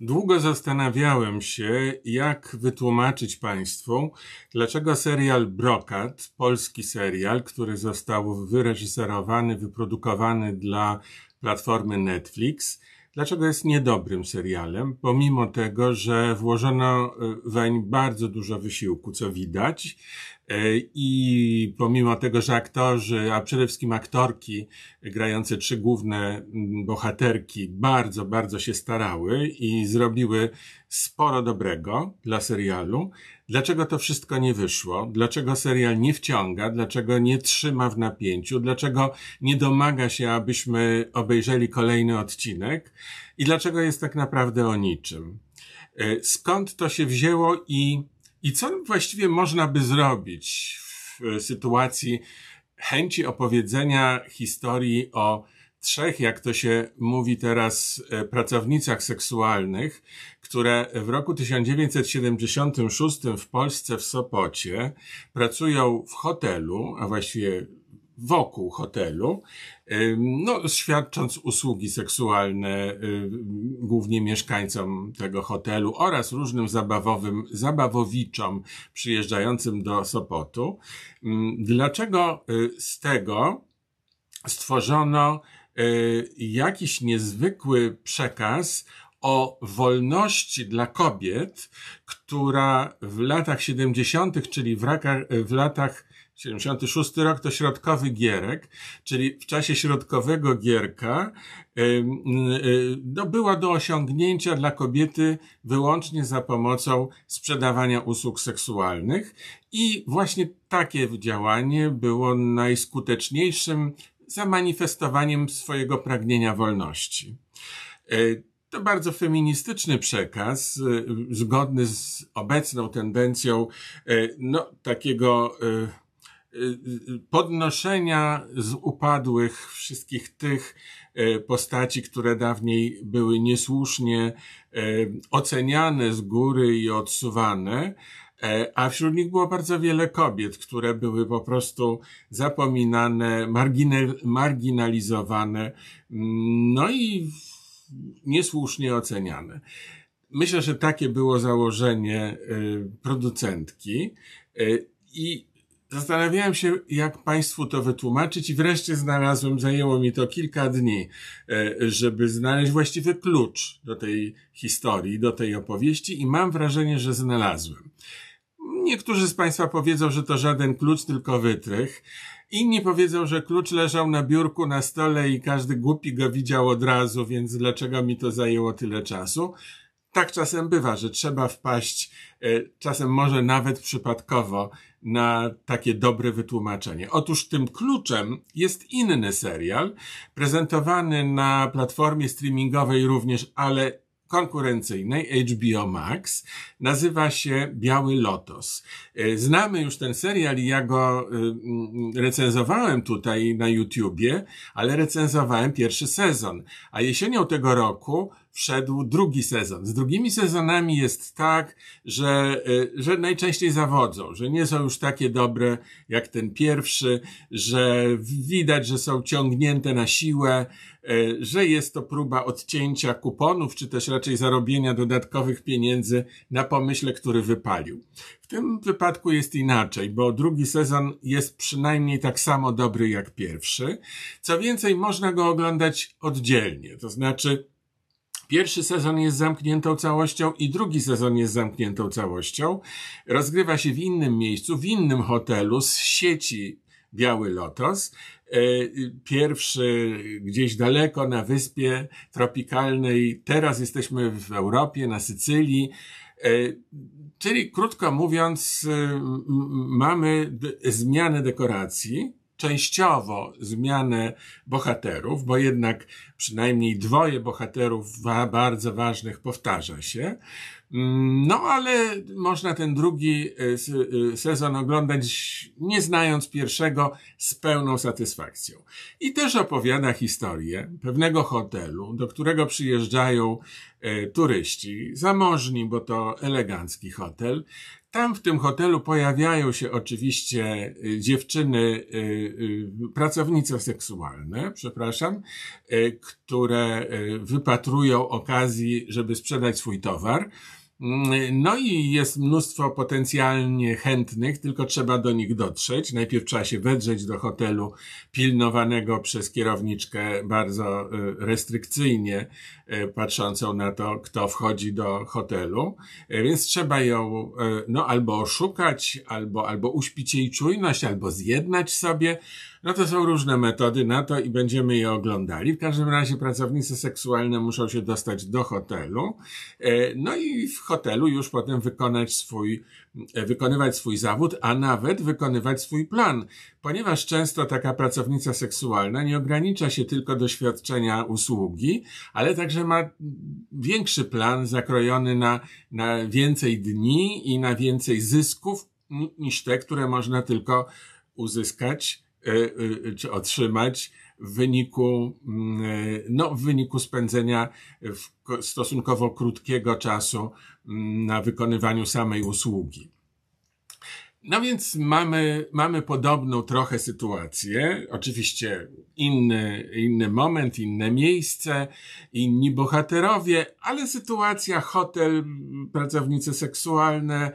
Długo zastanawiałem się, jak wytłumaczyć Państwu, dlaczego serial Brokat, polski serial, który został wyreżyserowany, wyprodukowany dla platformy Netflix, dlaczego jest niedobrym serialem, pomimo tego, że włożono weń bardzo dużo wysiłku, co widać, E, I pomimo tego, że aktorzy, a przede wszystkim aktorki grające trzy główne mm, bohaterki bardzo, bardzo się starały i zrobiły sporo dobrego dla serialu, dlaczego to wszystko nie wyszło? Dlaczego serial nie wciąga? Dlaczego nie trzyma w napięciu? Dlaczego nie domaga się, abyśmy obejrzeli kolejny odcinek? I dlaczego jest tak naprawdę o niczym? E, skąd to się wzięło i i co właściwie można by zrobić w sytuacji chęci opowiedzenia historii o trzech, jak to się mówi teraz, e, pracownicach seksualnych, które w roku 1976 w Polsce w Sopocie pracują w hotelu, a właściwie wokół hotelu, no, świadcząc usługi seksualne głównie mieszkańcom tego hotelu oraz różnym zabawowym, zabawowiczom przyjeżdżającym do Sopotu. Dlaczego y, z tego stworzono y, jakiś niezwykły przekaz o wolności dla kobiet, która w latach 70., czyli w, rakach, w latach 76 rok to środkowy gierek, czyli w czasie środkowego gierka no, była do osiągnięcia dla kobiety wyłącznie za pomocą sprzedawania usług seksualnych i właśnie takie działanie było najskuteczniejszym zamanifestowaniem swojego pragnienia wolności. E, to bardzo feministyczny przekaz, e, zgodny z obecną tendencją e, no, takiego Y, y, podnoszenia z upadłych wszystkich tych y, postaci, które dawniej były niesłusznie oceniane z góry i odsuwane, a wśród nich było bardzo wiele kobiet, które były po prostu zapominane, marginalizowane, no i niesłusznie oceniane. Myślę, że takie było założenie producentki i Zastanawiałem się, jak Państwu to wytłumaczyć i wreszcie znalazłem, zajęło mi to kilka dni, e, żeby znaleźć właściwy klucz do tej historii, do tej opowieści i mam wrażenie, że znalazłem. Niektórzy z Państwa powiedzą, że to żaden klucz, tylko wytrych. Inni powiedzą, że klucz leżał na biurku na stole i każdy głupi go widział od razu, więc dlaczego mi to zajęło tyle czasu? Tak czasem bywa, że trzeba wpaść, e, czasem może nawet przypadkowo, na takie dobre wytłumaczenie. Otóż tym kluczem jest inny serial, prezentowany na platformie streamingowej również, ale konkurencyjnej HBO Max. Nazywa się Biały Lotos. E, znamy już ten serial i ja go y, recenzowałem tutaj na YouTubie, ale recenzowałem pierwszy sezon. A jesienią tego roku wszedł drugi sezon. Z drugimi sezonami jest tak, że, y, że najczęściej zawodzą, że nie są już takie dobre jak ten pierwszy, że widać, że są ciągnięte na siłę, y, że jest to próba odcięcia kuponów, czy też raczej zarobienia dodatkowych pieniędzy na pomyśle, który wypalił. W tym wypadku jest inaczej, bo drugi sezon jest przynajmniej tak samo dobry jak pierwszy. Co więcej, można go oglądać oddzielnie, to znaczy Pierwszy sezon jest zamkniętą całością i drugi sezon jest zamkniętą całością. Rozgrywa się w innym miejscu, w innym hotelu z sieci Biały Lotos. E, pierwszy gdzieś daleko na wyspie tropikalnej. Teraz jesteśmy w Europie, na Sycylii. E, czyli krótko mówiąc, mamy zmianę dekoracji częściowo zmianę bohaterów, bo jednak przynajmniej dwoje bohaterów bardzo ważnych powtarza się. Mm, no, ale można ten drugi e, e, sezon oglądać nie znając pierwszego z pełną satysfakcją. I też opowiada historię pewnego hotelu, do którego przyjeżdżają e, turyści, zamożni, bo to elegancki hotel. Tam w tym hotelu pojawiają się oczywiście dziewczyny, pracownice seksualne, przepraszam, które wypatrują okazji, żeby sprzedać swój towar. Mm, no i jest mnóstwo potencjalnie chętnych, tylko trzeba do nich dotrzeć. Najpierw trzeba się wedrzeć do hotelu pilnowanego przez kierowniczkę bardzo y, restrykcyjnie, y, patrzącą na to, kto wchodzi do hotelu. Y, więc trzeba ją no, albo oszukać, albo, albo uśpić jej czujność, albo zjednać sobie. No to są różne metody na to i będziemy je oglądali. W każdym razie pracownicy seksualne muszą się dostać do hotelu. E, no i w hotelu już potem wykonać swój, e, wykonywać swój zawód, a nawet wykonywać swój plan. Ponieważ często taka pracownica seksualna nie ogranicza się tylko do świadczenia usługi, ale także ma większy plan zakrojony na, na więcej dni i na więcej zysków niż te, które można tylko uzyskać E, e, czy otrzymać w wyniku, mm, e, no, w wyniku spędzenia stosunkowo krótkiego czasu mm, na wykonywaniu samej usługi. No więc mamy, mamy podobną trochę sytuację. Oczywiście inny, inny moment, inne miejsce, inni bohaterowie, ale sytuacja, hotel, pracownice seksualne,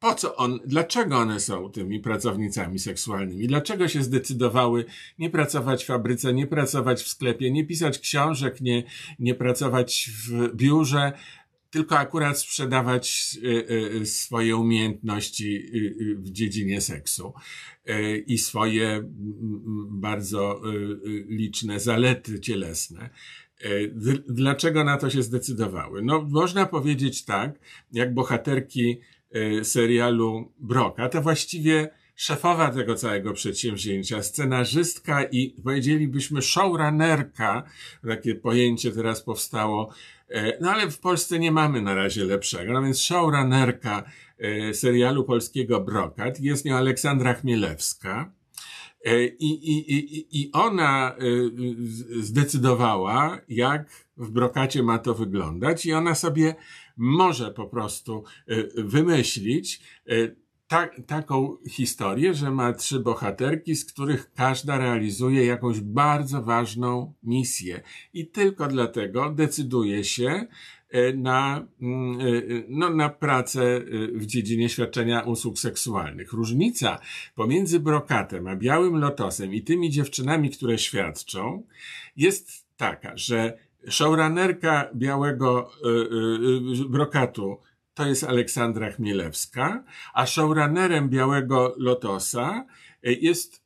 po co on, dlaczego one są tymi pracownicami seksualnymi? Dlaczego się zdecydowały nie pracować w fabryce, nie pracować w sklepie, nie pisać książek, nie, nie pracować w biurze, tylko akurat sprzedawać y, y, swoje umiejętności y, w dziedzinie seksu i swoje bardzo liczne zalety cielesne. Dlaczego na to się zdecydowały? No, można powiedzieć tak, jak bohaterki Y, serialu Broka, to właściwie szefowa tego całego przedsięwzięcia, scenarzystka i powiedzielibyśmy showrunnerka, takie pojęcie teraz powstało, y, no ale w Polsce nie mamy na razie lepszego, no więc showrunnerka y, serialu polskiego Brokat jest nią Aleksandra Chmielewska. I, i, i, I ona zdecydowała, jak w brokacie ma to wyglądać, i ona sobie może po prostu y, wymyślić y, ta, taką historię, że ma trzy bohaterki, z których każda realizuje jakąś bardzo ważną misję. I tylko dlatego decyduje się y, na, mm, no, na pracę w dziedzinie świadczenia usług seksualnych. Różnica pomiędzy brokatem a białym lotosem i tymi dziewczynami, które świadczą, jest taka, że Showrunnerka Białego y, y, y, Brokatu to jest Aleksandra Chmielewska, a showrunnerem Białego Lotosa jest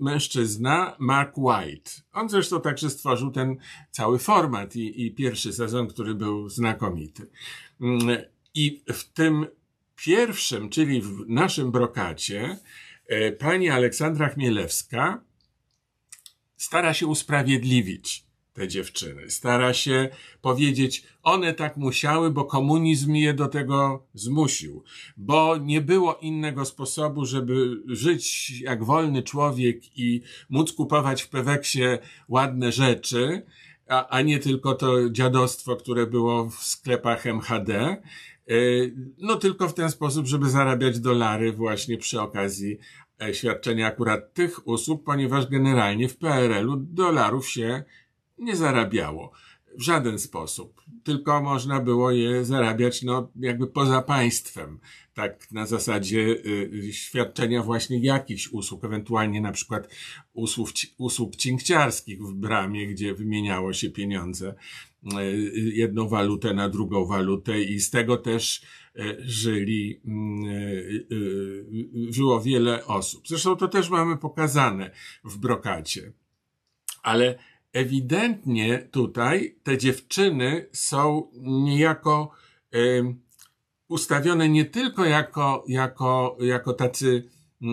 mężczyzna Mark White. On zresztą także stworzył ten cały format i, i pierwszy sezon, który był znakomity. Mm, I w tym pierwszym, czyli w naszym brokacie, pani Aleksandra Chmielewska stara się usprawiedliwić te dziewczyny. Stara się powiedzieć, one tak musiały, bo komunizm je do tego zmusił, bo nie było innego sposobu, żeby żyć jak wolny człowiek i móc kupować w Peweksie ładne rzeczy, a, a nie tylko to dziadostwo, które było w sklepach MHD. E, no tylko w ten sposób, żeby zarabiać dolary właśnie przy okazji e, świadczenia akurat tych usług, ponieważ generalnie w PRL-u dolarów się nie zarabiało w żaden sposób, tylko można było je zarabiać no, jakby poza państwem, tak na zasadzie y, świadczenia właśnie jakichś usług, ewentualnie na przykład usług, usług cinkciarskich w bramie, gdzie wymieniało się pieniądze, y, jedną walutę na drugą walutę i z tego też y, żyli, y, y, żyło wiele osób. Zresztą to też mamy pokazane w brokacie. Ale ewidentnie tutaj te dziewczyny są niejako y, ustawione nie tylko jako, jako, jako tacy y,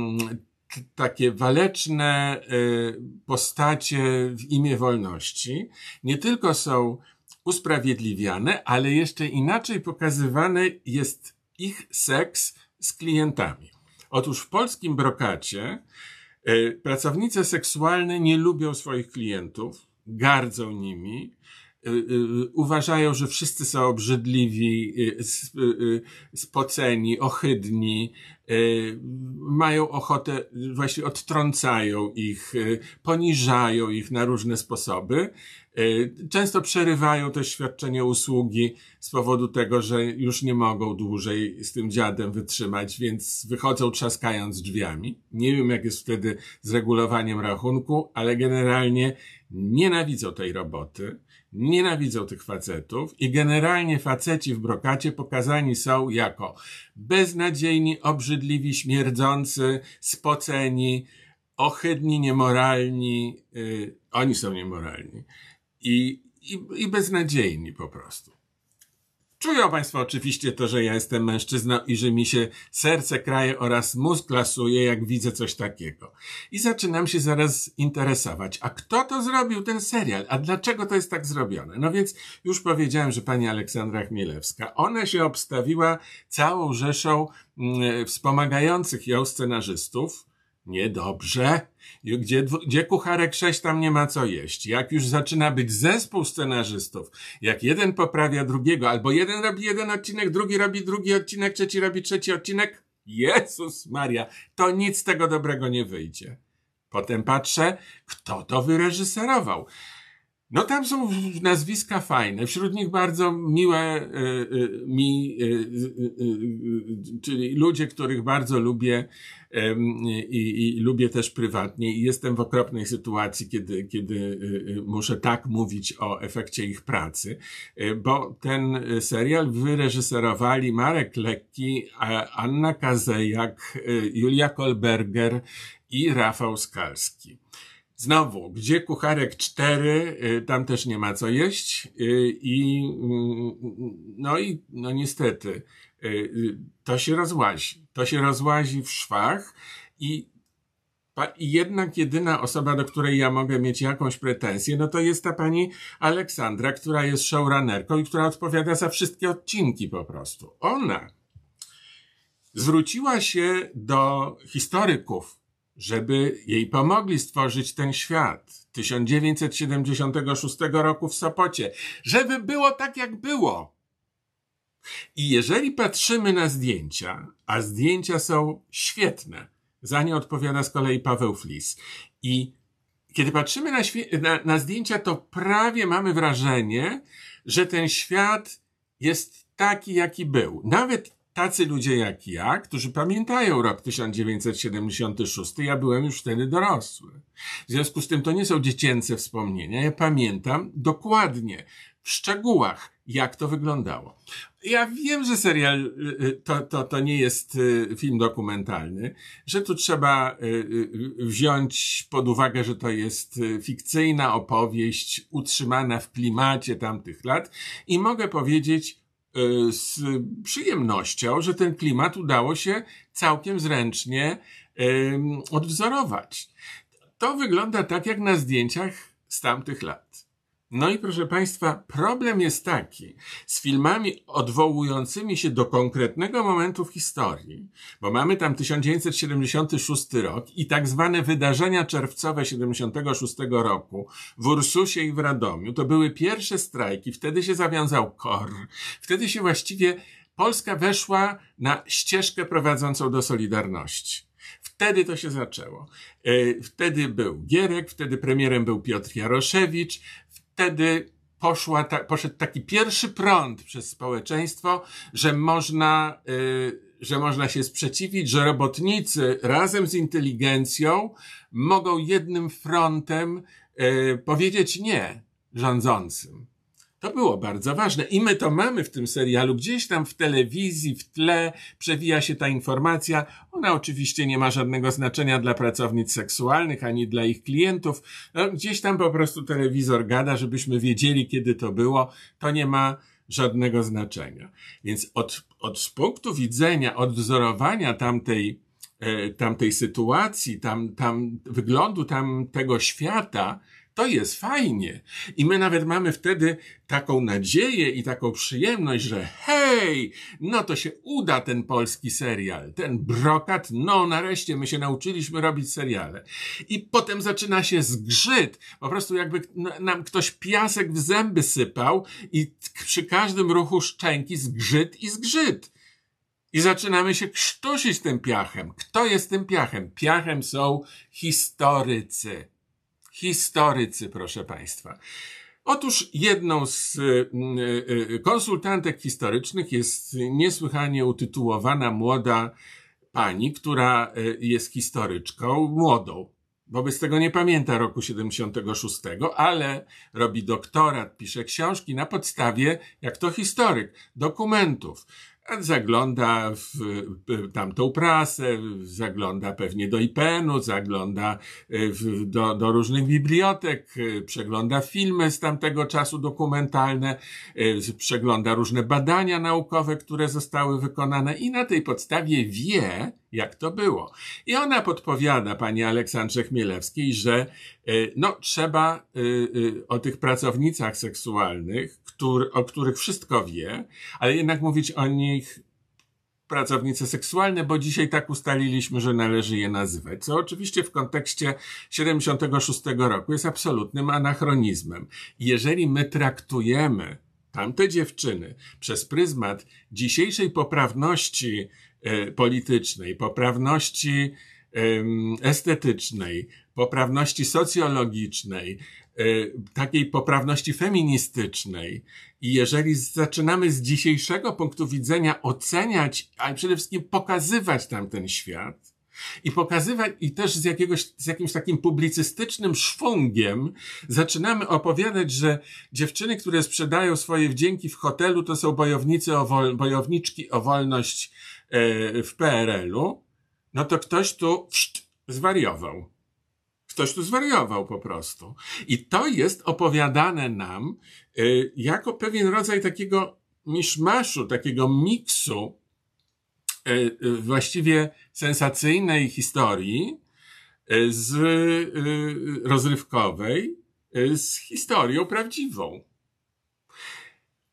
takie waleczne y, postacie w imię wolności, nie tylko są usprawiedliwiane, ale jeszcze inaczej pokazywany jest ich seks z klientami. Otóż w polskim brokacie e, pracownice seksualne nie lubią swoich klientów, gardzą nimi, e, e, uważają, że wszyscy są obrzydliwi, spoceni, ohydni, mają ochotę, właśnie odtrącają ich, poniżają ich na różne sposoby. Często przerywają to świadczenie usługi z powodu tego, że już nie mogą dłużej z tym dziadem wytrzymać, więc wychodzą trzaskając drzwiami. Nie wiem, jak jest wtedy z regulowaniem rachunku, ale generalnie nienawidzą tej roboty, nienawidzą tych facetów i generalnie faceci w brokacie pokazani są jako beznadziejni, obrzydliwi, śmierdzący, spoceni, ohydni, niemoralni. Yy, oni są niemoralni i, i, i beznadziejni po prostu. Czują Państwo oczywiście to, że ja jestem mężczyzną i że mi się serce kraje oraz mózg lasuje, jak widzę coś takiego. I zaczynam się zaraz interesować, a kto to zrobił ten serial? A dlaczego to jest tak zrobione? No więc już powiedziałem, że pani Aleksandra Chmielewska, ona się obstawiła całą rzeszą mm, wspomagających ją scenarzystów, Niedobrze. Gdzie, gdzie kucharek sześć tam nie ma co jeść. Jak już zaczyna być zespół scenarzystów, jak jeden poprawia drugiego, albo jeden robi jeden odcinek, drugi robi drugi odcinek, trzeci robi trzeci odcinek, Jezus Maria, to nic z tego dobrego nie wyjdzie. Potem patrzę, kto to wyreżyserował. No tam są nazwiska fajne, wśród nich bardzo miłe y, y, mi, y, czyli ludzie, których bardzo lubię i, i, lubię też prywatnie. I jestem w okropnej sytuacji, kiedy, kiedy muszę tak mówić o efekcie ich pracy, bo ten serial wyreżyserowali Marek Lekki, Anna Kazejak, Julia Kolberger i Rafał Skalski. Znowu, gdzie kucharek cztery, y, tam też nie ma co jeść y, i mm, no i no niestety y, to się rozłazi. To się rozłazi w szwach i i jednak jedyna osoba, do której ja mogę mieć jakąś pretensję, no to jest ta pani Aleksandra, która jest showrunnerką i która odpowiada za wszystkie odcinki po prostu. Ona zwróciła się do historyków żeby jej pomogli stworzyć ten świat 1976 roku w Sopocie, żeby było tak, jak było. I jeżeli patrzymy na zdjęcia, a zdjęcia są świetne, za nie odpowiada z kolei Paweł Flis. I kiedy patrzymy na, na, na zdjęcia, to prawie mamy wrażenie, że ten świat jest taki, jaki był. Nawet tacy ludzie jak ja, którzy pamiętają rok 1976, ja byłem już wtedy dorosły. W związku z tym to nie są dziecięce wspomnienia. Ja pamiętam dokładnie, w szczegółach, jak to wyglądało. Ja wiem, że serial y, y, to, to, to nie jest y, film dokumentalny, że tu trzeba wziąć pod uwagę, że to jest fikcyjna opowieść utrzymana w klimacie tamtych lat i mogę powiedzieć, z przyjemnością, że ten klimat udało się całkiem zręcznie odwzorować. To wygląda tak jak na zdjęciach z tamtych lat. No i proszę Państwa, problem jest taki z filmami odwołującymi się do konkretnego momentu w historii, bo mamy tam 1976 rok i tak zwane wydarzenia czerwcowe 76 roku w Ursusie i w Radomiu. To były pierwsze strajki, wtedy się zawiązał KOR, wtedy się właściwie Polska weszła na ścieżkę prowadzącą do Solidarności. Wtedy to się zaczęło. E, wtedy był Gierek, wtedy premierem był Piotr Jaroszewicz, wtedy poszła ta, poszedł taki pierwszy prąd przez społeczeństwo, że można, y, że można się sprzeciwić, że robotnicy razem z inteligencją mogą jednym frontem y, powiedzieć nie rządzącym. To było bardzo ważne i my to mamy w tym serialu. Gdzieś tam w telewizji, w tle przewija się ta informacja. Ona oczywiście nie ma żadnego znaczenia dla pracownic seksualnych ani dla ich klientów. No, gdzieś tam po prostu telewizor gada, żebyśmy wiedzieli, kiedy to było. To nie ma żadnego znaczenia. Więc od, od punktu widzenia odwzorowania tamtej, e, tamtej sytuacji, tam, tam wyglądu tamtego świata, to jest fajnie. I my nawet mamy wtedy taką nadzieję i taką przyjemność, że hej, no to się uda ten polski serial, ten brokat, no nareszcie my się nauczyliśmy robić seriale. I potem zaczyna się zgrzyt, po prostu jakby nam ktoś piasek w zęby sypał i przy każdym ruchu szczęki zgrzyt i zgrzyt. I zaczynamy się krztusić tym piachem. Kto jest tym piachem? Piachem są historycy. Historycy, proszę Państwa. Otóż jedną z y, y, y, konsultantek historycznych jest niesłychanie utytułowana młoda pani, która jest historyczką, młodą. Wobec tego nie pamięta roku 76, ale robi doktorat, pisze książki na podstawie, jak to historyk, dokumentów zagląda w tamtą prasę, zagląda pewnie do IPN-u, zagląda e, w, do, do różnych bibliotek, e, przegląda filmy z tamtego czasu dokumentalne, e, przegląda różne badania naukowe, które zostały wykonane i na tej podstawie wie, jak to było. I ona podpowiada pani Aleksandrze Chmielewskiej, że no, trzeba o tych pracownicach seksualnych, który, o których wszystko wie, ale jednak mówić o nich pracownice seksualne, bo dzisiaj tak ustaliliśmy, że należy je nazywać, co oczywiście w kontekście 76 roku jest absolutnym anachronizmem. Jeżeli my traktujemy tamte dziewczyny przez pryzmat dzisiejszej poprawności e, politycznej, poprawności e, estetycznej, poprawności socjologicznej, Y, takiej poprawności feministycznej. I jeżeli zaczynamy z dzisiejszego punktu widzenia oceniać, ale przede wszystkim pokazywać tam ten świat, i pokazywać, i też z jakiegoś, z jakimś takim publicystycznym szwungiem zaczynamy opowiadać, że dziewczyny, które sprzedają swoje wdzięki w hotelu, to są bojownicy o wol, bojowniczki o wolność e, w PRL-u, no to ktoś tu zwariował. Ktoś tu zwariował po prostu. I to jest opowiadane nam y, jako pewien rodzaj takiego miszmaszu, takiego miksu y, właściwie sensacyjnej historii z rozrywkowej z historią prawdziwą.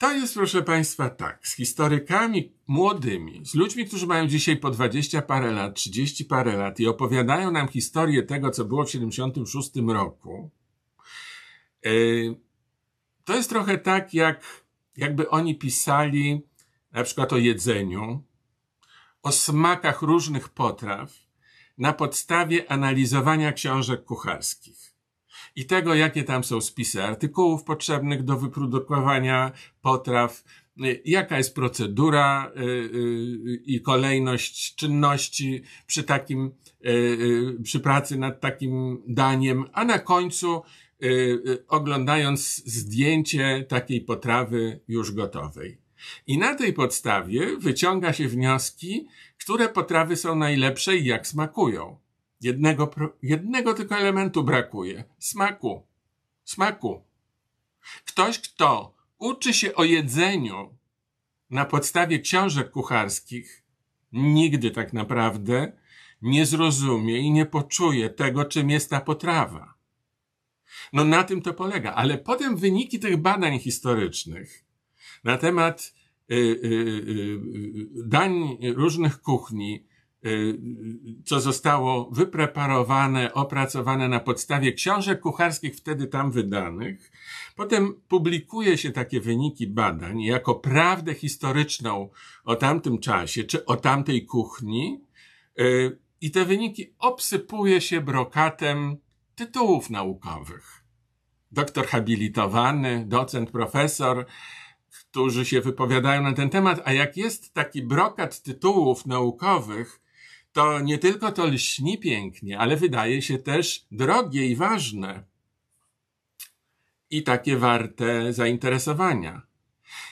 To jest, proszę Państwa, tak, z historykami młodymi, z ludźmi, którzy mają dzisiaj po 20 parę lat, 30 parę lat i opowiadają nam historię tego, co było w 76 roku, e, to jest trochę tak, jak, jakby oni pisali na przykład o jedzeniu, o smakach różnych potraw na podstawie analizowania książek kucharskich i tego, jakie tam są spisy artykułów potrzebnych do wyprodukowania potraw, y, jaka jest procedura y, y, i kolejność czynności przy takim, przy pracy nad takim daniem, a na końcu oglądając zdjęcie takiej potrawy już gotowej. I na tej podstawie wyciąga się wnioski, które potrawy są najlepsze i jak smakują. Jednego, jednego tylko elementu brakuje. Smaku. Smaku. Ktoś, kto uczy się o jedzeniu na podstawie książek kucharskich, nigdy tak naprawdę nie zrozumie i nie poczuje tego, czym jest ta potrawa. No na tym to polega. Ale potem wyniki tych badań historycznych na temat y, y, y, dań różnych kuchni Y, co zostało wypreparowane, opracowane na podstawie książek kucharskich wtedy tam wydanych. Potem publikuje się takie wyniki badań jako prawdę historyczną o tamtym czasie, czy o tamtej kuchni. Y, I te wyniki obsypuje się brokatem tytułów naukowych. Doktor habilitowany, docent, profesor, którzy się wypowiadają na ten temat, a jak jest taki brokat tytułów naukowych, to nie tylko to lśni pięknie, ale wydaje się też drogie i ważne. I takie warte zainteresowania.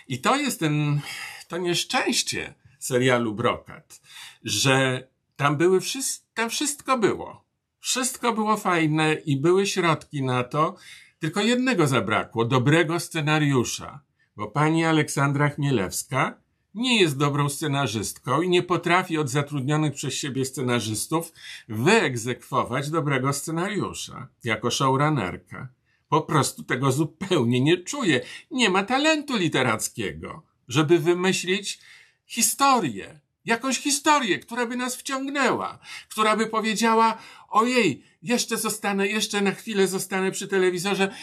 I to jest ten, to nieszczęście serialu Brokat, że tam były wszystko, tam wszystko było. Wszystko było fajne i były środki na to, tylko jednego zabrakło, dobrego scenariusza, bo pani Aleksandra Chmielewska nie jest dobrą scenarzystką i nie potrafi od zatrudnionych przez siebie scenarzystów wyegzekwować dobrego scenariusza jako showrunnerka. po prostu tego zupełnie nie czuje. Nie ma talentu literackiego, żeby wymyślić historię. Jakąś historię, która by nas wciągnęła, która by powiedziała, ojej, jeszcze zostanę, jeszcze na chwilę zostanę przy telewizorze,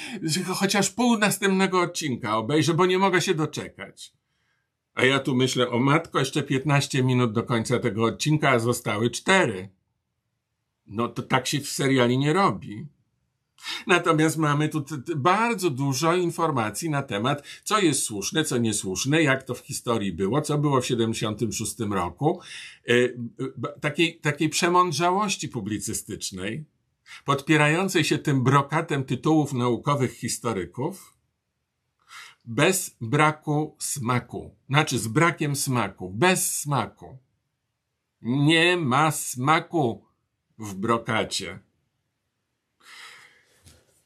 chociaż pół następnego odcinka obejrzę, bo nie mogę się doczekać. A ja tu myślę, o matko, jeszcze 15 minut do końca tego odcinka, a zostały cztery. No to tak się w seriali nie robi. Natomiast mamy tu bardzo dużo informacji na temat, co jest słuszne, co niesłuszne, jak to w historii było, co było w 76 roku, e, takiej, takiej przemądrzałości publicystycznej, podpierającej się tym brokatem tytułów naukowych historyków, bez braku smaku. Znaczy z brakiem smaku, bez smaku. Nie ma smaku w brokacie.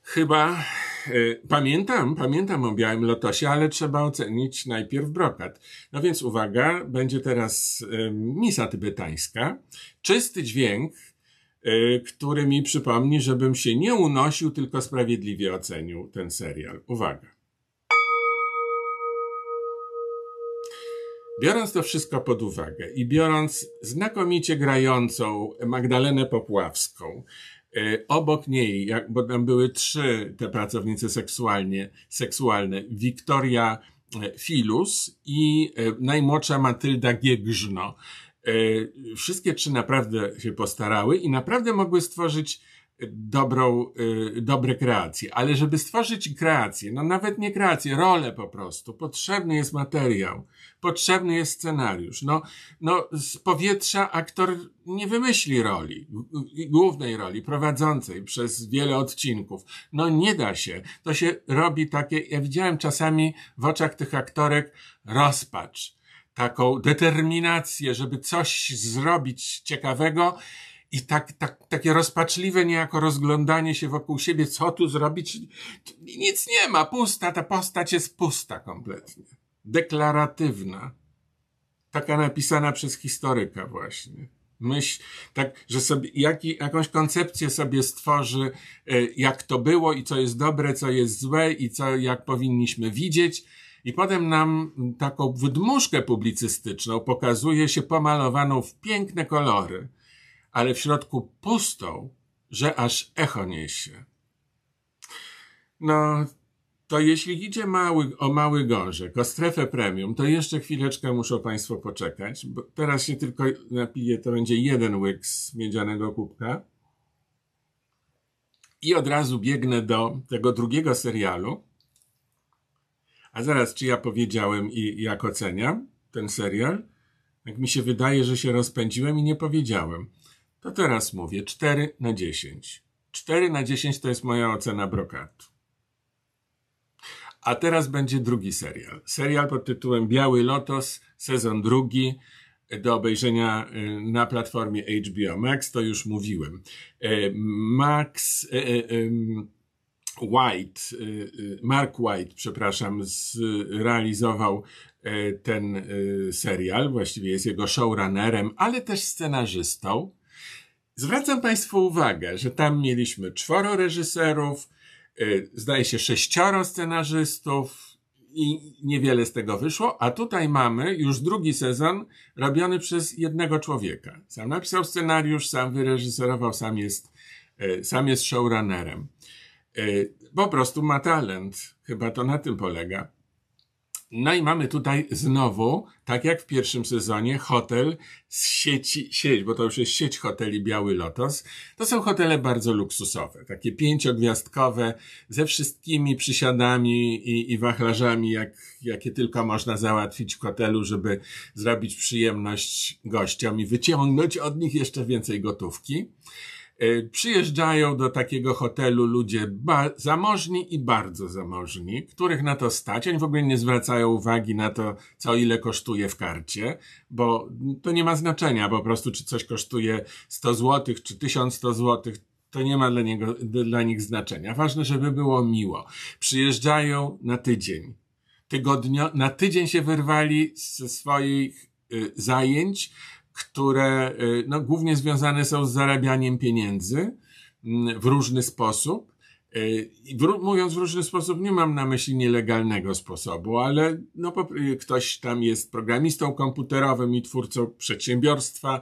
Chyba y, pamiętam, pamiętam o Białym Lotosie, ale trzeba ocenić najpierw brokat. No więc uwaga, będzie teraz y, misa tybetańska. Czysty dźwięk, y, który mi przypomni, żebym się nie unosił, tylko sprawiedliwie ocenił ten serial. Uwaga. Biorąc to wszystko pod uwagę i biorąc znakomicie grającą Magdalenę Popławską, e, obok niej, bo tam były trzy te pracownice seksualnie, seksualne, Wiktoria e, Filus i e, najmłodsza Matylda Giegrzno. Wszystkie trzy naprawdę się postarały i naprawdę mogły stworzyć dobrą, y, dobre kreacje. Ale żeby stworzyć kreację, no nawet nie kreację, rolę po prostu, potrzebny jest materiał, potrzebny jest scenariusz. No, no z powietrza aktor nie wymyśli roli, głównej roli, prowadzącej przez wiele odcinków. No nie da się. To się robi takie, ja widziałem czasami w oczach tych aktorek rozpacz, taką determinację, żeby coś zrobić ciekawego, i tak, tak, takie rozpaczliwe niejako rozglądanie się wokół siebie, co tu zrobić? Nic nie ma, pusta, ta postać jest pusta kompletnie. Deklaratywna. Taka napisana przez historyka właśnie. Myśl, tak, że sobie jak, jakąś koncepcję sobie stworzy, e, jak to było i co jest dobre, co jest złe i co, jak powinniśmy widzieć. I potem nam taką wydmuszkę publicystyczną pokazuje się pomalowaną w piękne kolory ale w środku pustą, że aż echo niesie. No, to jeśli idzie mały, o mały gorzek, o strefę premium, to jeszcze chwileczkę muszą Państwo poczekać, bo teraz się tylko napiję, to będzie jeden łyk z miedzianego kubka. I od razu biegnę do tego drugiego serialu. A zaraz, czy ja powiedziałem i jak oceniam ten serial? Jak mi się wydaje, że się rozpędziłem i nie powiedziałem. To teraz mówię 4 na 10. 4 na 10 to jest moja ocena brokatu. A teraz będzie drugi serial. Serial pod tytułem Biały Lotos, sezon drugi, do obejrzenia y, na platformie HBO Max, to już mówiłem. Y, Max White, Mark White, przepraszam, zrealizował ten serial, właściwie jest jego showrunnerem, ale też scenarzystą. Zwracam Państwu uwagę, że tam mieliśmy czworo reżyserów, yy, zdaje się sześcioro scenarzystów i niewiele z tego wyszło, a tutaj mamy już drugi sezon robiony przez jednego człowieka. Sam napisał scenariusz, sam wyreżyserował, sam jest, yy, sam jest showrunnerem. Yy, po prostu ma talent. Chyba to na tym polega. No i mamy tutaj znowu, tak jak w pierwszym sezonie, hotel z sieci, sieć, bo to już jest sieć hoteli Biały Lotos. To są hotele bardzo luksusowe, takie pięciogwiazdkowe, ze wszystkimi przysiadami i, i wachlarzami, jak, jakie tylko można załatwić w hotelu, żeby zrobić przyjemność gościom i wyciągnąć od nich jeszcze więcej gotówki. E, przyjeżdżają do takiego hotelu ludzie zamożni i bardzo zamożni, których na to stać. Oni w ogóle nie zwracają uwagi na to, co ile kosztuje w karcie, bo to nie ma znaczenia po prostu, czy coś kosztuje 100 zł, czy 1100 zł. To nie ma dla, niego, dla nich znaczenia. Ważne, żeby było miło. Przyjeżdżają na tydzień. Tygodnio, na tydzień się wyrwali ze swoich y, zajęć, które y, no, głównie związane są z zarabianiem pieniędzy mm, w różny sposób. Mówiąc w różny sposób, nie mam na myśli nielegalnego sposobu, ale no, ktoś tam jest programistą komputerowym i twórcą przedsiębiorstwa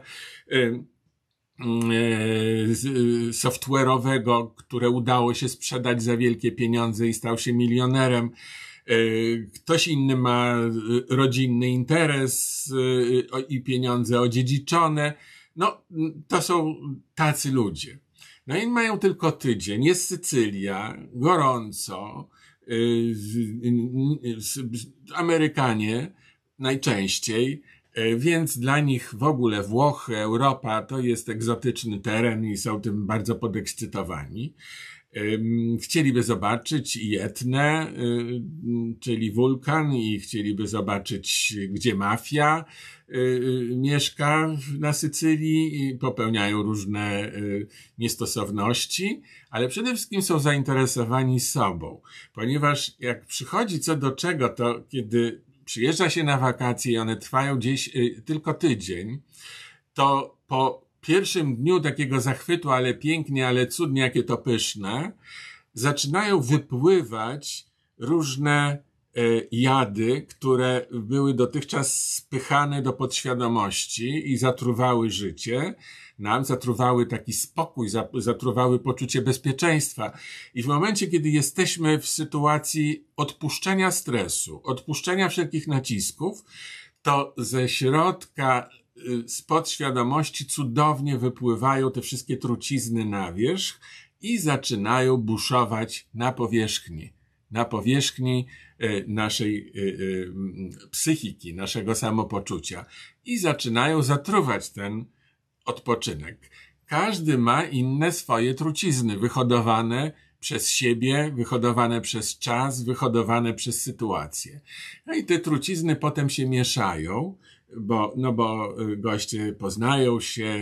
software'owego, które udało się sprzedać za wielkie pieniądze i stał się milionerem. Ktoś inny ma rodzinny interes i pieniądze odziedziczone. No, to są tacy ludzie. No i mają tylko tydzień. Jest Sycylia, gorąco. Amerykanie najczęściej, więc dla nich w ogóle Włochy, Europa to jest egzotyczny teren i są tym bardzo podekscytowani. Chcieliby zobaczyć i Etnę, y, czyli wulkan, i chcieliby zobaczyć, gdzie mafia y, y, mieszka na Sycylii i popełniają różne niestosowności, ale przede wszystkim są zainteresowani sobą, ponieważ jak przychodzi co do czego, to kiedy przyjeżdża się na wakacje i one trwają gdzieś tylko tydzień, to po pierwszym dniu takiego zachwytu, ale pięknie, ale cudnie, jakie to pyszne, zaczynają wypływać różne e, jady, które były dotychczas spychane do podświadomości i zatruwały życie nam, zatruwały taki spokój, zatruwały poczucie bezpieczeństwa. I w momencie, kiedy jesteśmy w sytuacji odpuszczenia stresu, odpuszczenia wszelkich nacisków, to ze środka Y, z podświadomości cudownie wypływają te wszystkie trucizny na wierzch i zaczynają buszować na powierzchni. Na powierzchni y, naszej y, psychiki, naszego samopoczucia i zaczynają zatruwać ten odpoczynek. Każdy ma inne swoje trucizny, wyhodowane przez siebie, wyhodowane przez czas, wyhodowane przez sytuację. No i te trucizny potem się mieszają bo, no bo y, goście poznają się,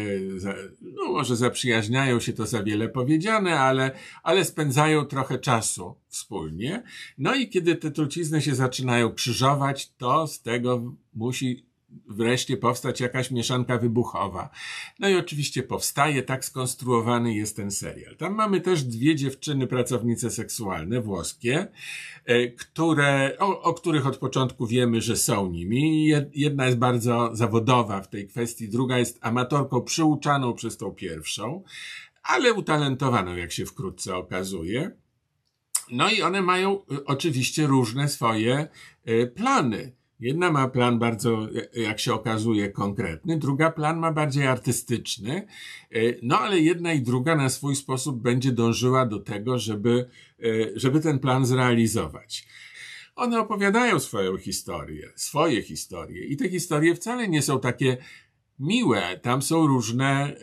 no może zaprzyjaźniają się, to za wiele powiedziane, ale, ale spędzają trochę czasu wspólnie. No i kiedy te trucizny się zaczynają krzyżować, to z tego musi wreszcie powstać jakaś mieszanka wybuchowa. No i oczywiście powstaje, tak skonstruowany jest ten serial. Tam mamy też dwie dziewczyny, pracownice seksualne, włoskie, e, które, o, o których od początku wiemy, że są nimi. Jedna jest bardzo zawodowa w tej kwestii, druga jest amatorką przyuczaną przez tą pierwszą, ale utalentowaną, jak się wkrótce okazuje. No i one mają e, oczywiście różne swoje e, plany. Jedna ma plan bardzo, jak się okazuje, konkretny, druga plan ma bardziej artystyczny, e, no ale jedna i druga na swój sposób będzie dążyła do tego, żeby, e, żeby ten plan zrealizować. One opowiadają swoją historię, swoje historie i te historie wcale nie są takie miłe, tam są różne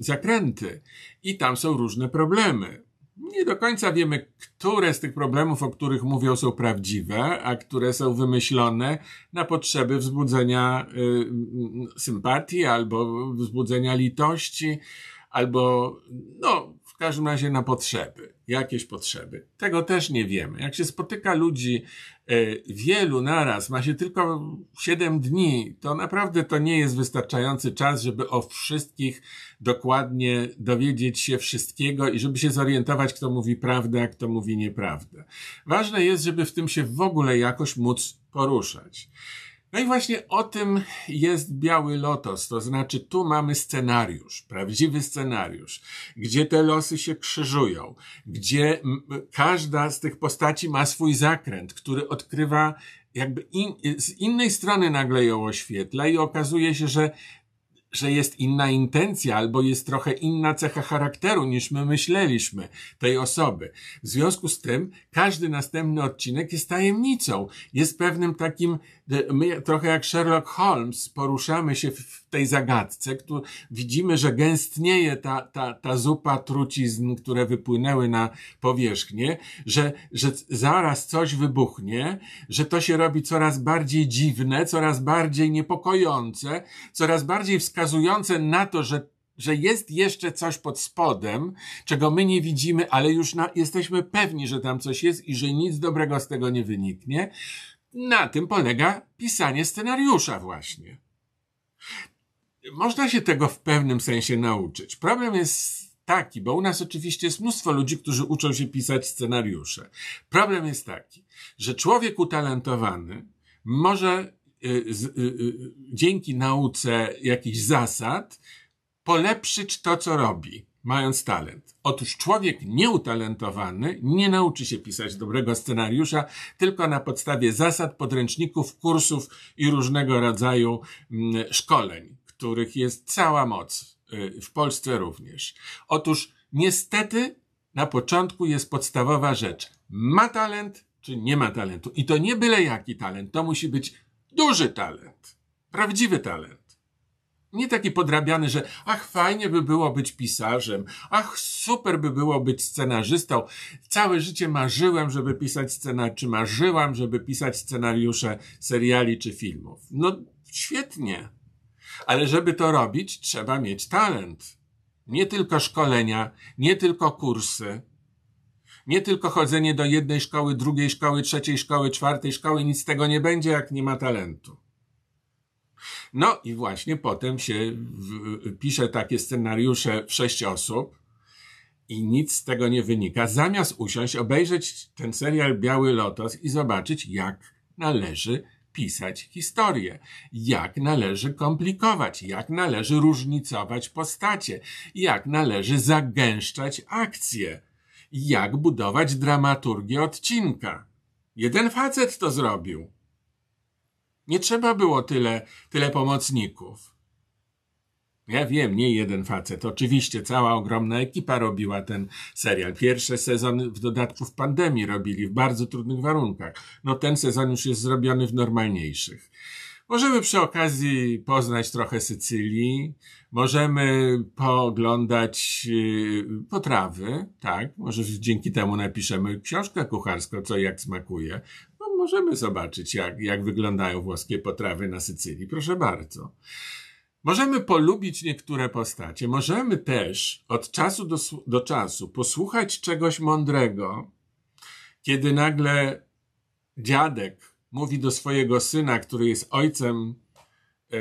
zakręty i tam są różne problemy nie do końca wiemy, które z tych problemów, o których mówią, są prawdziwe, a które są wymyślone na potrzeby wzbudzenia y, sympatii albo wzbudzenia litości, albo no, w każdym razie na potrzeby, jakieś potrzeby. Tego też nie wiemy. Jak się spotyka ludzi e, wielu naraz, ma się tylko 7 dni, to naprawdę to nie jest wystarczający czas, żeby o wszystkich dokładnie dowiedzieć się wszystkiego i żeby się zorientować, kto mówi prawdę, a kto mówi nieprawdę. Ważne jest, żeby w tym się w ogóle jakoś móc poruszać. No i właśnie o tym jest Biały Lotos, to znaczy tu mamy scenariusz, prawdziwy scenariusz, gdzie te losy się krzyżują, gdzie każda z tych postaci ma swój zakręt, który odkrywa jakby in, z innej strony nagle ją oświetla i okazuje się, że że jest inna intencja albo jest trochę inna cecha charakteru niż my myśleliśmy tej osoby. W związku z tym każdy następny odcinek jest tajemnicą, jest pewnym takim, my trochę jak Sherlock Holmes poruszamy się w tej zagadce, który, widzimy, że gęstnieje ta, ta, ta zupa trucizn, które wypłynęły na powierzchnię, że, że zaraz coś wybuchnie, że to się robi coraz bardziej dziwne, coraz bardziej niepokojące, coraz bardziej wskazujące na to, że że jest jeszcze coś pod spodem, czego my nie widzimy, ale już na, jesteśmy pewni, że tam coś jest i że nic dobrego z tego nie wyniknie. Na tym polega pisanie scenariusza właśnie można się tego w pewnym sensie nauczyć. Problem jest taki, bo u nas oczywiście jest mnóstwo ludzi, którzy uczą się pisać scenariusze. Problem jest taki, że człowiek utalentowany może y, y, y, dzięki nauce jakichś zasad polepszyć to, co robi, mając talent. Otóż człowiek nieutalentowany nie nauczy się pisać dobrego scenariusza tylko na podstawie zasad, podręczników, kursów i różnego rodzaju mm, szkoleń, których jest cała moc. Y, w Polsce również. Otóż niestety na początku jest podstawowa rzecz. Ma talent czy nie ma talentu? I to nie byle jaki talent, to musi być duży talent. Prawdziwy talent. Nie taki podrabiany, że ach, fajnie by było być pisarzem, ach, super by było być scenarzystą. Całe życie marzyłem, żeby pisać scenariusze, czy marzyłam, żeby pisać scenariusze seriali czy filmów. No, świetnie. Ale żeby to robić, trzeba mieć talent. Nie tylko szkolenia, nie tylko kursy, nie tylko chodzenie do jednej szkoły, drugiej szkoły, trzeciej szkoły, czwartej szkoły, nic z tego nie będzie, jak nie ma talentu. No i właśnie potem się w, pisze takie scenariusze w sześć osób i nic z tego nie wynika. Zamiast usiąść, obejrzeć ten serial Biały Lotos i zobaczyć, jak należy pisać historię, jak należy komplikować, jak należy różnicować postacie, jak należy zagęszczać akcje, jak budować dramaturgię odcinka. Jeden facet to zrobił. Nie trzeba było tyle, tyle pomocników. Ja wiem, nie jeden facet. Oczywiście cała ogromna ekipa robiła ten serial. Pierwszy sezon w dodatku w pandemii robili w bardzo trudnych warunkach. No ten sezon już jest zrobiony w normalniejszych. Możemy przy okazji poznać trochę Sycylii, możemy pooglądać y, potrawy, tak? Może dzięki temu napiszemy książkę kucharską, co jak smakuje. Możemy zobaczyć, jak, jak wyglądają włoskie potrawy na Sycylii. Proszę bardzo. Możemy polubić niektóre postacie, możemy też od czasu do, do czasu posłuchać czegoś mądrego, kiedy nagle dziadek mówi do swojego syna, który jest ojcem e,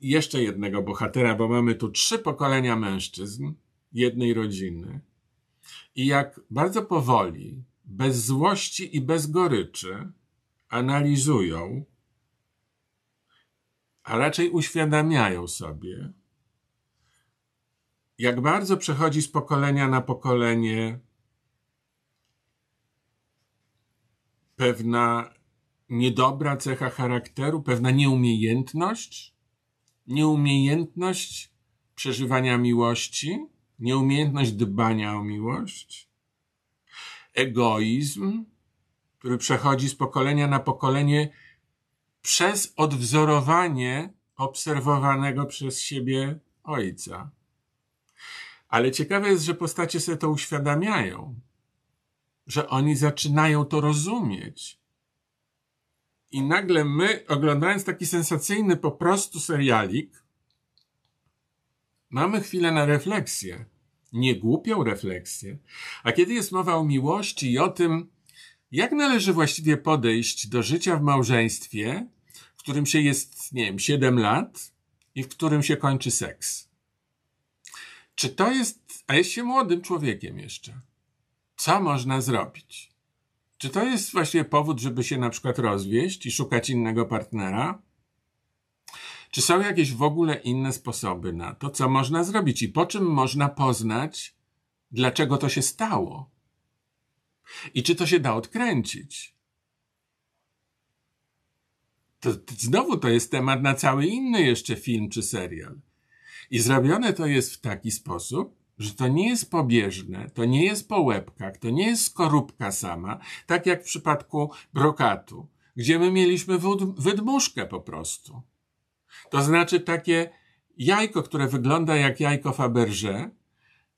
jeszcze jednego bohatera, bo mamy tu trzy pokolenia mężczyzn jednej rodziny. I jak bardzo powoli, bez złości i bez goryczy analizują a raczej uświadamiają sobie, jak bardzo przechodzi z pokolenia na pokolenie pewna niedobra cecha charakteru, pewna nieumiejętność, nieumiejętność przeżywania miłości, nieumiejętność dbania o miłość, egoizm, który przechodzi z pokolenia na pokolenie przez odwzorowanie obserwowanego przez siebie ojca. Ale ciekawe jest, że postacie sobie to uświadamiają, że oni zaczynają to rozumieć. I nagle my, oglądając taki sensacyjny po prostu serialik, mamy chwilę na refleksję. Nie głupią refleksję. A kiedy jest mowa o miłości i o tym, jak należy właściwie podejść do życia w małżeństwie, w którym się jest, nie wiem, 7 lat i w którym się kończy seks? Czy to jest, a jest się młodym człowiekiem jeszcze? Co można zrobić? Czy to jest właśnie powód, żeby się na przykład rozwieść i szukać innego partnera? Czy są jakieś w ogóle inne sposoby na to, co można zrobić i po czym można poznać, dlaczego to się stało? I czy to się da odkręcić? To, znowu to jest temat na cały inny jeszcze film czy serial. I zrobione to jest w taki sposób, że to nie jest pobieżne, to nie jest po łebkach, to nie jest skorupka sama, tak jak w przypadku brokatu, gdzie my mieliśmy wydmuszkę po prostu. To znaczy takie jajko, które wygląda jak jajko Faberże,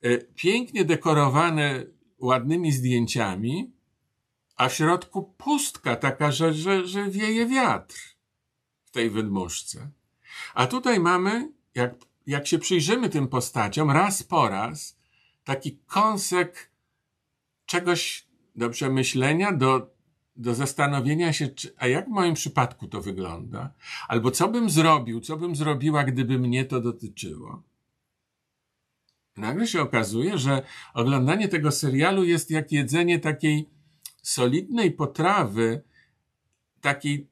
y, pięknie dekorowane ładnymi zdjęciami, a w środku pustka taka, że, że, że wieje wiatr w tej wydmuszce. A tutaj mamy, jak, jak się przyjrzymy tym postaciom, raz po raz, taki kąsek czegoś do przemyślenia, do, do zastanowienia się, czy, a jak w moim przypadku to wygląda? Albo co bym zrobił, co bym zrobiła, gdyby mnie to dotyczyło? nagle się okazuje, że oglądanie tego serialu jest jak jedzenie takiej solidnej potrawy, takiej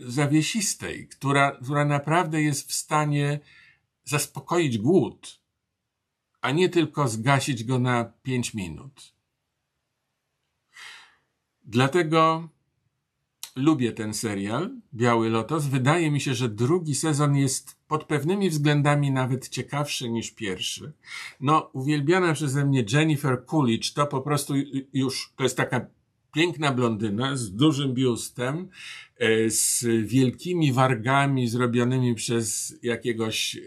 zawiesistej, która, która naprawdę jest w stanie zaspokoić głód, a nie tylko zgasić go na pięć minut. Dlatego lubię ten serial, Biały Lotos. Wydaje mi się, że drugi sezon jest pod pewnymi względami nawet ciekawszy niż pierwszy. No, uwielbiana przeze mnie Jennifer Coolidge to po prostu już, to jest taka piękna blondyna z dużym biustem, e, z wielkimi wargami zrobionymi przez jakiegoś e,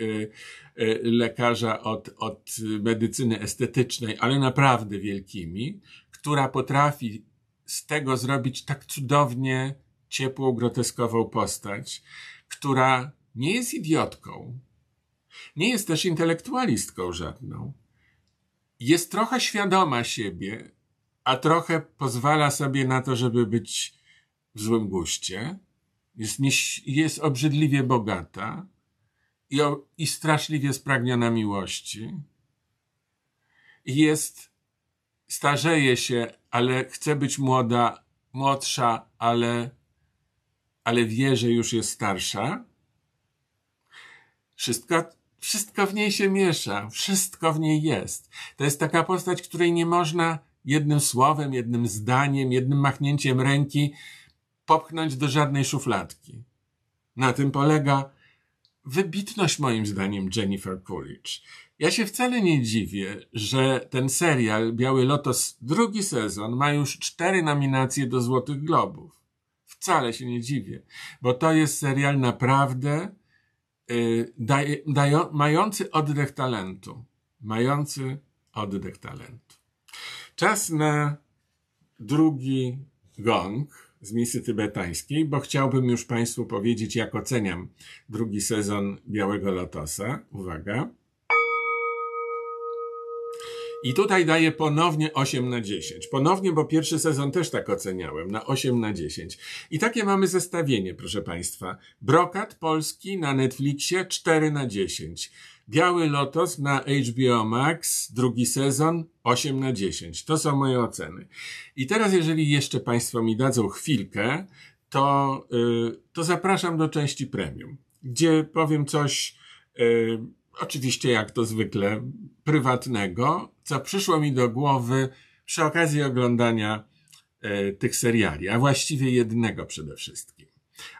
e, lekarza od, od medycyny estetycznej, ale naprawdę wielkimi, która potrafi z tego zrobić tak cudownie ciepłą, groteskową postać, która nie jest idiotką, nie jest też intelektualistką żadną. Jest trochę świadoma siebie, a trochę pozwala sobie na to, żeby być w złym guście. Jest, jest obrzydliwie bogata i, i straszliwie spragniona miłości. Jest, starzeje się, ale chce być młoda, młodsza, ale, ale wie, że już jest starsza. Wszystko, wszystko w niej się miesza, wszystko w niej jest. To jest taka postać, której nie można jednym słowem, jednym zdaniem, jednym machnięciem ręki popchnąć do żadnej szufladki. Na tym polega wybitność moim zdaniem Jennifer Coolidge. Ja się wcale nie dziwię, że ten serial Biały Lotos drugi sezon ma już cztery nominacje do Złotych Globów. Wcale się nie dziwię, bo to jest serial naprawdę yy, daj, mający oddech talentu. Mający oddech talentu. Czas na drugi gong z misy tybetańskiej, bo chciałbym już Państwu powiedzieć, jak oceniam drugi sezon Białego Lotosa. Uwaga. I tutaj daję ponownie 8 na 10. Ponownie, bo pierwszy sezon też tak oceniałem, na 8 na 10. I takie mamy zestawienie, proszę Państwa. Brokat polski na Netflixie 4 na 10. Biały Lotos na HBO Max, drugi sezon, 8 na 10. To są moje oceny. I teraz, jeżeli jeszcze Państwo mi dadzą chwilkę, to, yy, to zapraszam do części premium, gdzie powiem coś, yy, oczywiście jak to zwykle, prywatnego, co przyszło mi do głowy przy okazji oglądania yy, tych seriali, a właściwie jednego przede wszystkim.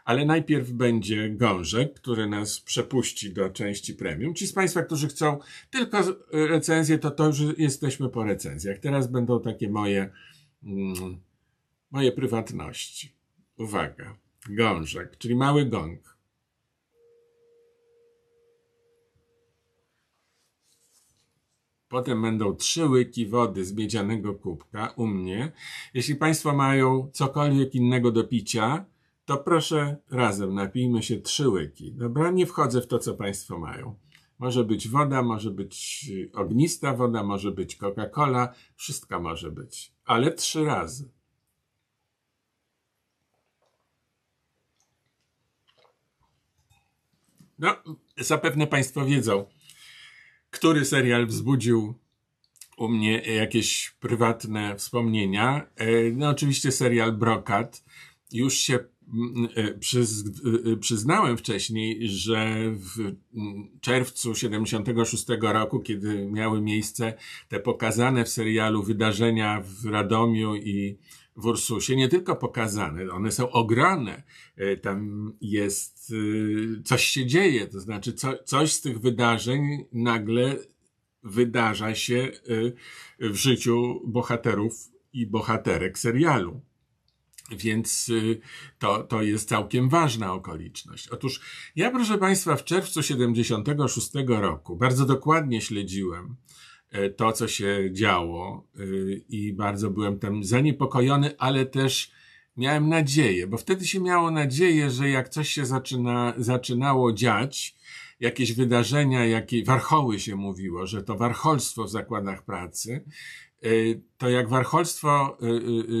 Ale najpierw będzie gążek, który nas przepuści do części premium. Ci z Państwa, którzy chcą tylko recenzję, to to już jesteśmy po recenzjach. Teraz będą takie moje, mm, moje prywatności. Uwaga. Gążek, czyli mały gong. Potem będą trzy łyki wody z miedzianego kubka u mnie. Jeśli Państwo mają cokolwiek innego do picia, to proszę razem napijmy się trzy łyki. Dobra, nie wchodzę w to, co Państwo mają. Może być woda, może być ognista woda, może być Coca-Cola, wszystko może być, ale trzy razy. No, zapewne Państwo wiedzą, który serial wzbudził u mnie jakieś prywatne wspomnienia. E, no, oczywiście serial Brokat. Już się E, przyz, e, przyznałem wcześniej, że w czerwcu 76 roku, kiedy miały miejsce te pokazane w serialu wydarzenia w Radomiu i w Ursusie, nie tylko pokazane, one są ograne. Tam jest, coś się dzieje, to znaczy co, coś z tych wydarzeń nagle wydarza się w życiu bohaterów i bohaterek serialu. Więc to, to jest całkiem ważna okoliczność. Otóż ja, proszę Państwa, w czerwcu 76 roku bardzo dokładnie śledziłem e, to, co się działo y, i bardzo byłem tam zaniepokojony, ale też miałem nadzieję, bo wtedy się miało nadzieję, że jak coś się zaczyna, zaczynało dziać, jakieś wydarzenia, jakie warchoły się mówiło, że to warcholstwo w zakładach pracy, Y, to jak warcholstwo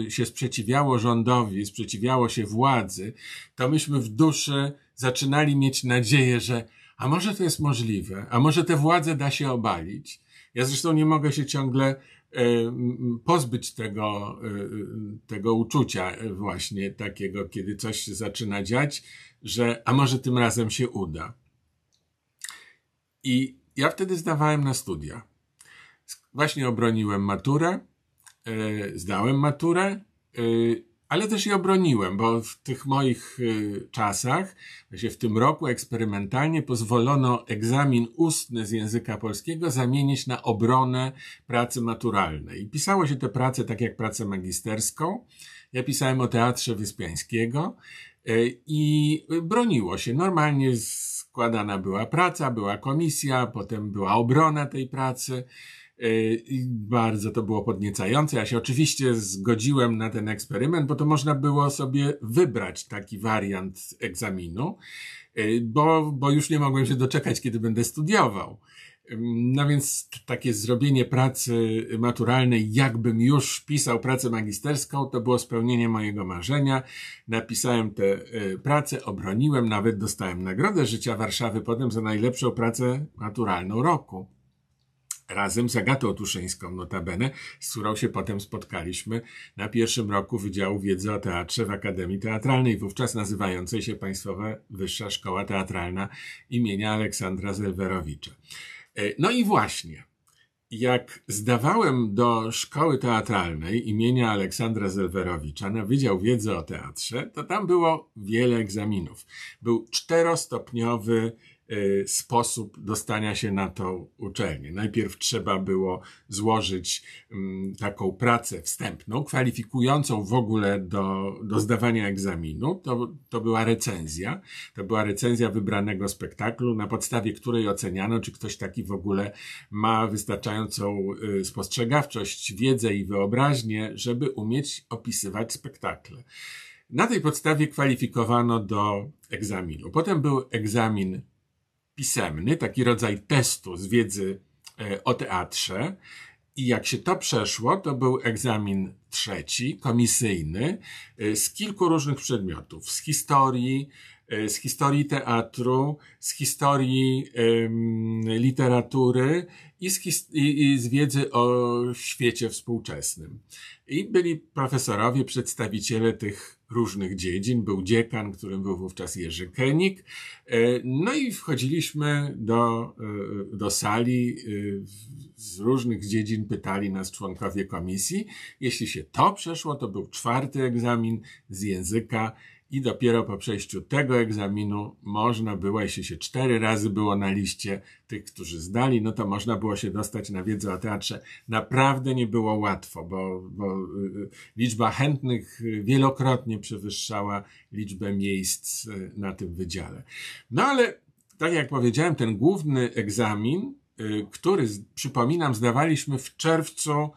się sprzeciwiało rządowi, sprzeciwiało się władzy, to myśmy w duszy zaczynali mieć nadzieję, że a może to jest możliwe, a może tę władzę da się obalić. Ja zresztą nie mogę się ciągle pozbyć tego, tego uczucia właśnie takiego, kiedy coś się zaczyna dziać, że a może tym razem się uda. I ja wtedy zdawałem na studia. Właśnie obroniłem maturę, zdałem maturę, ale też i obroniłem, bo w tych moich y, czasach, właśnie w tym roku eksperymentalnie pozwolono egzamin ustny z języka polskiego zamienić na obronę pracy maturalnej. I pisało się tę pracę tak jak pracę magisterską. Ja pisałem o teatrze Wyspiańskiego y, i broniło się. Normalnie składana była praca, była komisja, potem była obrona tej pracy. E, I bardzo to było podniecające. Ja się oczywiście zgodziłem na ten eksperyment, bo to można było sobie wybrać taki wariant egzaminu, e, bo, bo już nie mogłem się doczekać, kiedy będę studiował. No więc takie zrobienie pracy maturalnej, jakbym już pisał pracę magisterską, to było spełnienie mojego marzenia. Napisałem tę e, pracę, obroniłem, nawet dostałem Nagrodę Życia Warszawy potem za najlepszą pracę maturalną roku razem z Agatą Tuszyńską notabene, z którą się potem spotkaliśmy na pierwszym roku Wydziału Wiedzy o Teatrze w Akademii Teatralnej, wówczas nazywającej się Państwowa Wyższa Szkoła Teatralna imienia Aleksandra Zelwerowicza. E, no i właśnie, jak zdawałem do szkoły teatralnej imienia Aleksandra Zelwerowicza na Wydział Wiedzy o Teatrze, to tam było wiele egzaminów. Był czterostopniowy sposób dostania się na tą uczelnię. Najpierw trzeba było złożyć mm, taką pracę wstępną, kwalifikującą w ogóle do, do zdawania egzaminu. To, to była recenzja. To była recenzja wybranego spektaklu, na podstawie której oceniano, czy ktoś taki w ogóle ma wystarczającą y, spostrzegawczość, wiedzę i wyobraźnię, żeby umieć opisywać spektakle. Na tej podstawie kwalifikowano do egzaminu. Potem był egzamin pisemny, taki rodzaj testu z wiedzy e, o teatrze. I jak się to przeszło, to był egzamin trzeci, komisyjny, e, z kilku różnych przedmiotów. Z historii, e, z historii teatru, z historii literatury i z, his- i z wiedzy o świecie współczesnym. I byli profesorowie, przedstawiciele tych różnych dziedzin. Był dziekan, którym był wówczas Jerzy Kenik. E, no i wchodziliśmy do, e, do sali. E, z różnych dziedzin pytali nas członkowie komisji. Jeśli się to przeszło, to był czwarty egzamin z języka i dopiero po przejściu tego egzaminu można było, jeśli się cztery razy było na liście tych, którzy zdali, no to można było się dostać na wiedzę o teatrze. Naprawdę nie było łatwo, bo, bo y, liczba chętnych wielokrotnie przewyższała liczbę miejsc y, na tym wydziale. No ale, tak jak powiedziałem, ten główny egzamin, y, który, przypominam, zdawaliśmy w czerwcu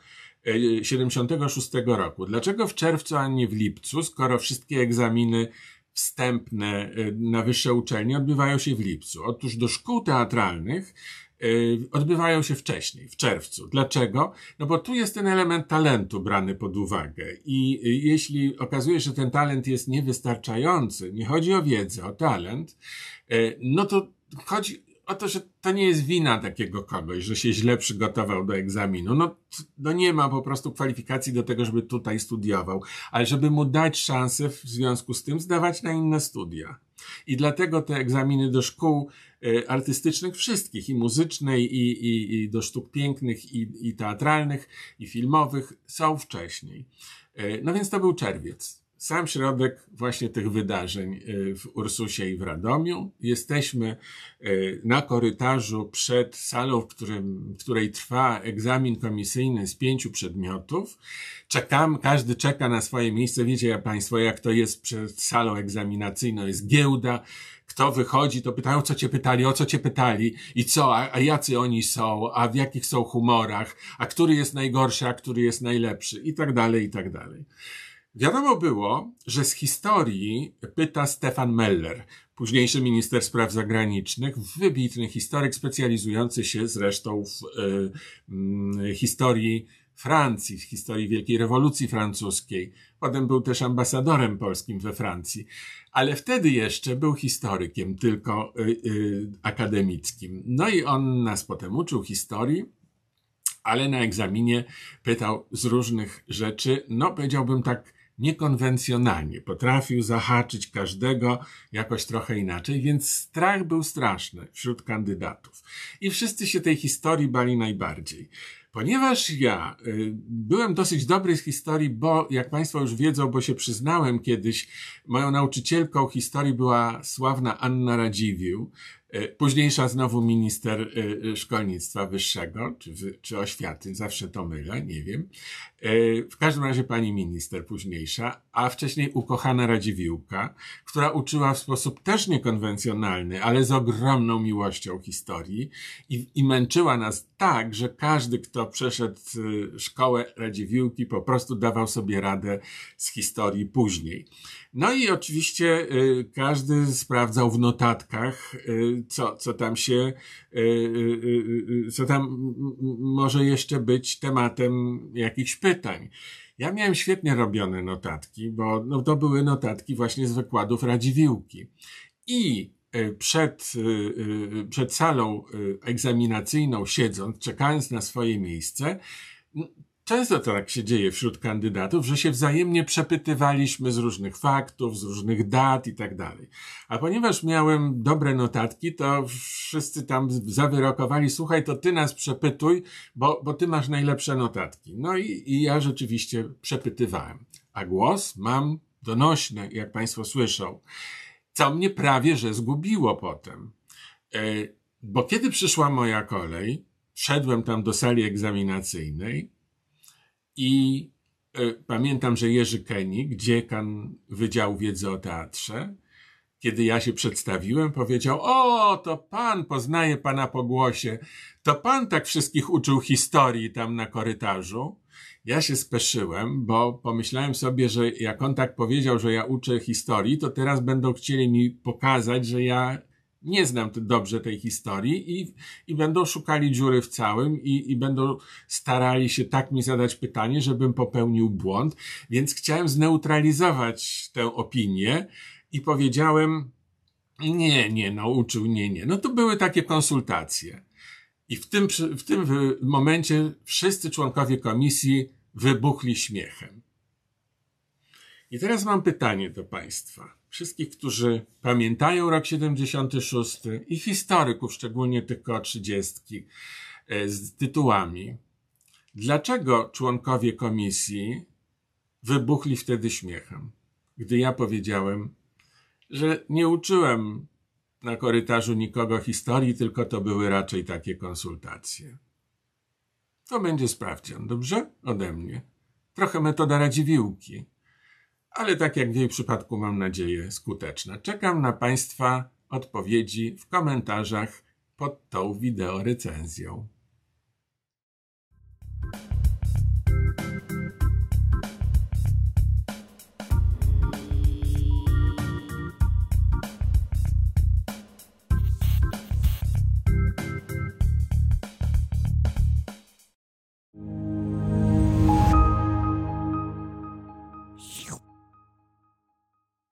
76 roku. Dlaczego w czerwcu, a nie w lipcu, skoro wszystkie egzaminy wstępne e, na wyższe uczelnie odbywają się w lipcu? Otóż do szkół teatralnych e, odbywają się wcześniej, w czerwcu. Dlaczego? No bo tu jest ten element talentu brany pod uwagę i jeśli okazuje się, że ten talent jest niewystarczający, nie chodzi o wiedzę, o talent, e, no to chodzi o to, że to nie jest wina takiego kogoś, że się źle przygotował do egzaminu. No, no nie ma po prostu kwalifikacji do tego, żeby tutaj studiował, ale żeby mu dać szansę w związku z tym zdawać na inne studia. I dlatego te egzaminy do szkół y, artystycznych wszystkich, i muzycznej, i, i, i do sztuk pięknych, i, i teatralnych, i filmowych są wcześniej. Y, no więc to był czerwiec sam środek właśnie tych wydarzeń y, w Ursusie i w Radomiu. Jesteśmy y, na korytarzu przed salą, w, którym, w której trwa egzamin komisyjny z pięciu przedmiotów. Czekam, każdy czeka na swoje miejsce. Wiecie ja Państwo, jak to jest przed salą egzaminacyjną, jest giełda, kto wychodzi, to pytają, co cię pytali, o co cię pytali i co, a, a jacy oni są, a w jakich są humorach, a który jest najgorszy, a który jest najlepszy i tak dalej, i tak dalej. Wiadomo było, że z historii pyta Stefan Meller, późniejszy minister spraw zagranicznych, wybitny historyk specjalizujący się zresztą w y, y, historii Francji, w historii Wielkiej Rewolucji Francuskiej. Potem był też ambasadorem polskim we Francji, ale wtedy jeszcze był historykiem, tylko y, akademickim. No i on nas potem uczył historii, ale na egzaminie pytał z różnych rzeczy, no powiedziałbym tak niekonwencjonalnie. Potrafił zahaczyć każdego jakoś trochę inaczej, więc strach był straszny wśród kandydatów. I wszyscy się tej historii bali najbardziej. Ponieważ ja y, byłem dosyć dobry z historii, bo jak Państwo już wiedzą, bo się przyznałem kiedyś, moją nauczycielką historii była sławna Anna Radziwiłł, E, późniejsza znowu minister e, e, szkolnictwa wyższego, czy, czy oświaty, zawsze to mylę, nie wiem. W każdym razie pani minister późniejsza, a wcześniej ukochana Radziwiłka, która uczyła w sposób też niekonwencjonalny, ale z ogromną miłością historii i, i męczyła nas tak, że każdy, kto przeszedł szkołę Radziwiłki, po prostu dawał sobie radę z historii później. No i oczywiście każdy sprawdzał w notatkach, co, co tam się, co tam może jeszcze być tematem jakichś pytań. Ja miałem świetnie robione notatki, bo no, to były notatki właśnie z wykładów Radziwiłki. I przed, przed salą egzaminacyjną siedząc, czekając na swoje miejsce, Często to tak się dzieje wśród kandydatów, że się wzajemnie przepytywaliśmy z różnych faktów, z różnych dat i tak dalej. A ponieważ miałem dobre notatki, to wszyscy tam zawyrokowali, słuchaj, to ty nas przepytuj, bo, bo ty masz najlepsze notatki. No i, i ja rzeczywiście przepytywałem. A głos mam donośny, jak państwo słyszą, co mnie prawie że zgubiło potem. E, bo kiedy przyszła moja kolej, szedłem tam do sali egzaminacyjnej, i y, pamiętam, że Jerzy Kenik, dziekan Wydziału Wiedzy o Teatrze, kiedy ja się przedstawiłem, powiedział: O, to pan, poznaje pana po głosie. To pan tak wszystkich uczył historii tam na korytarzu. Ja się speszyłem, bo pomyślałem sobie, że jak on tak powiedział, że ja uczę historii, to teraz będą chcieli mi pokazać, że ja nie znam dobrze tej historii i, i będą szukali dziury w całym i, i będą starali się tak mi zadać pytanie, żebym popełnił błąd, więc chciałem zneutralizować tę opinię i powiedziałem, nie, nie, nauczył, nie, nie. No to były takie konsultacje. I w tym, w tym momencie wszyscy członkowie komisji wybuchli śmiechem. I teraz mam pytanie do Państwa wszystkich, którzy pamiętają rok 76 i historyków, szczególnie tych koło 30 e, z tytułami. Dlaczego członkowie komisji wybuchli wtedy śmiechem, gdy ja powiedziałem, że nie uczyłem na korytarzu nikogo historii, tylko to były raczej takie konsultacje. To będzie sprawdzian, dobrze? Ode mnie. Trochę metoda radziwiłki ale tak jak w jej przypadku mam nadzieję skuteczna. Czekam na Państwa odpowiedzi w komentarzach pod tą wideo recenzją.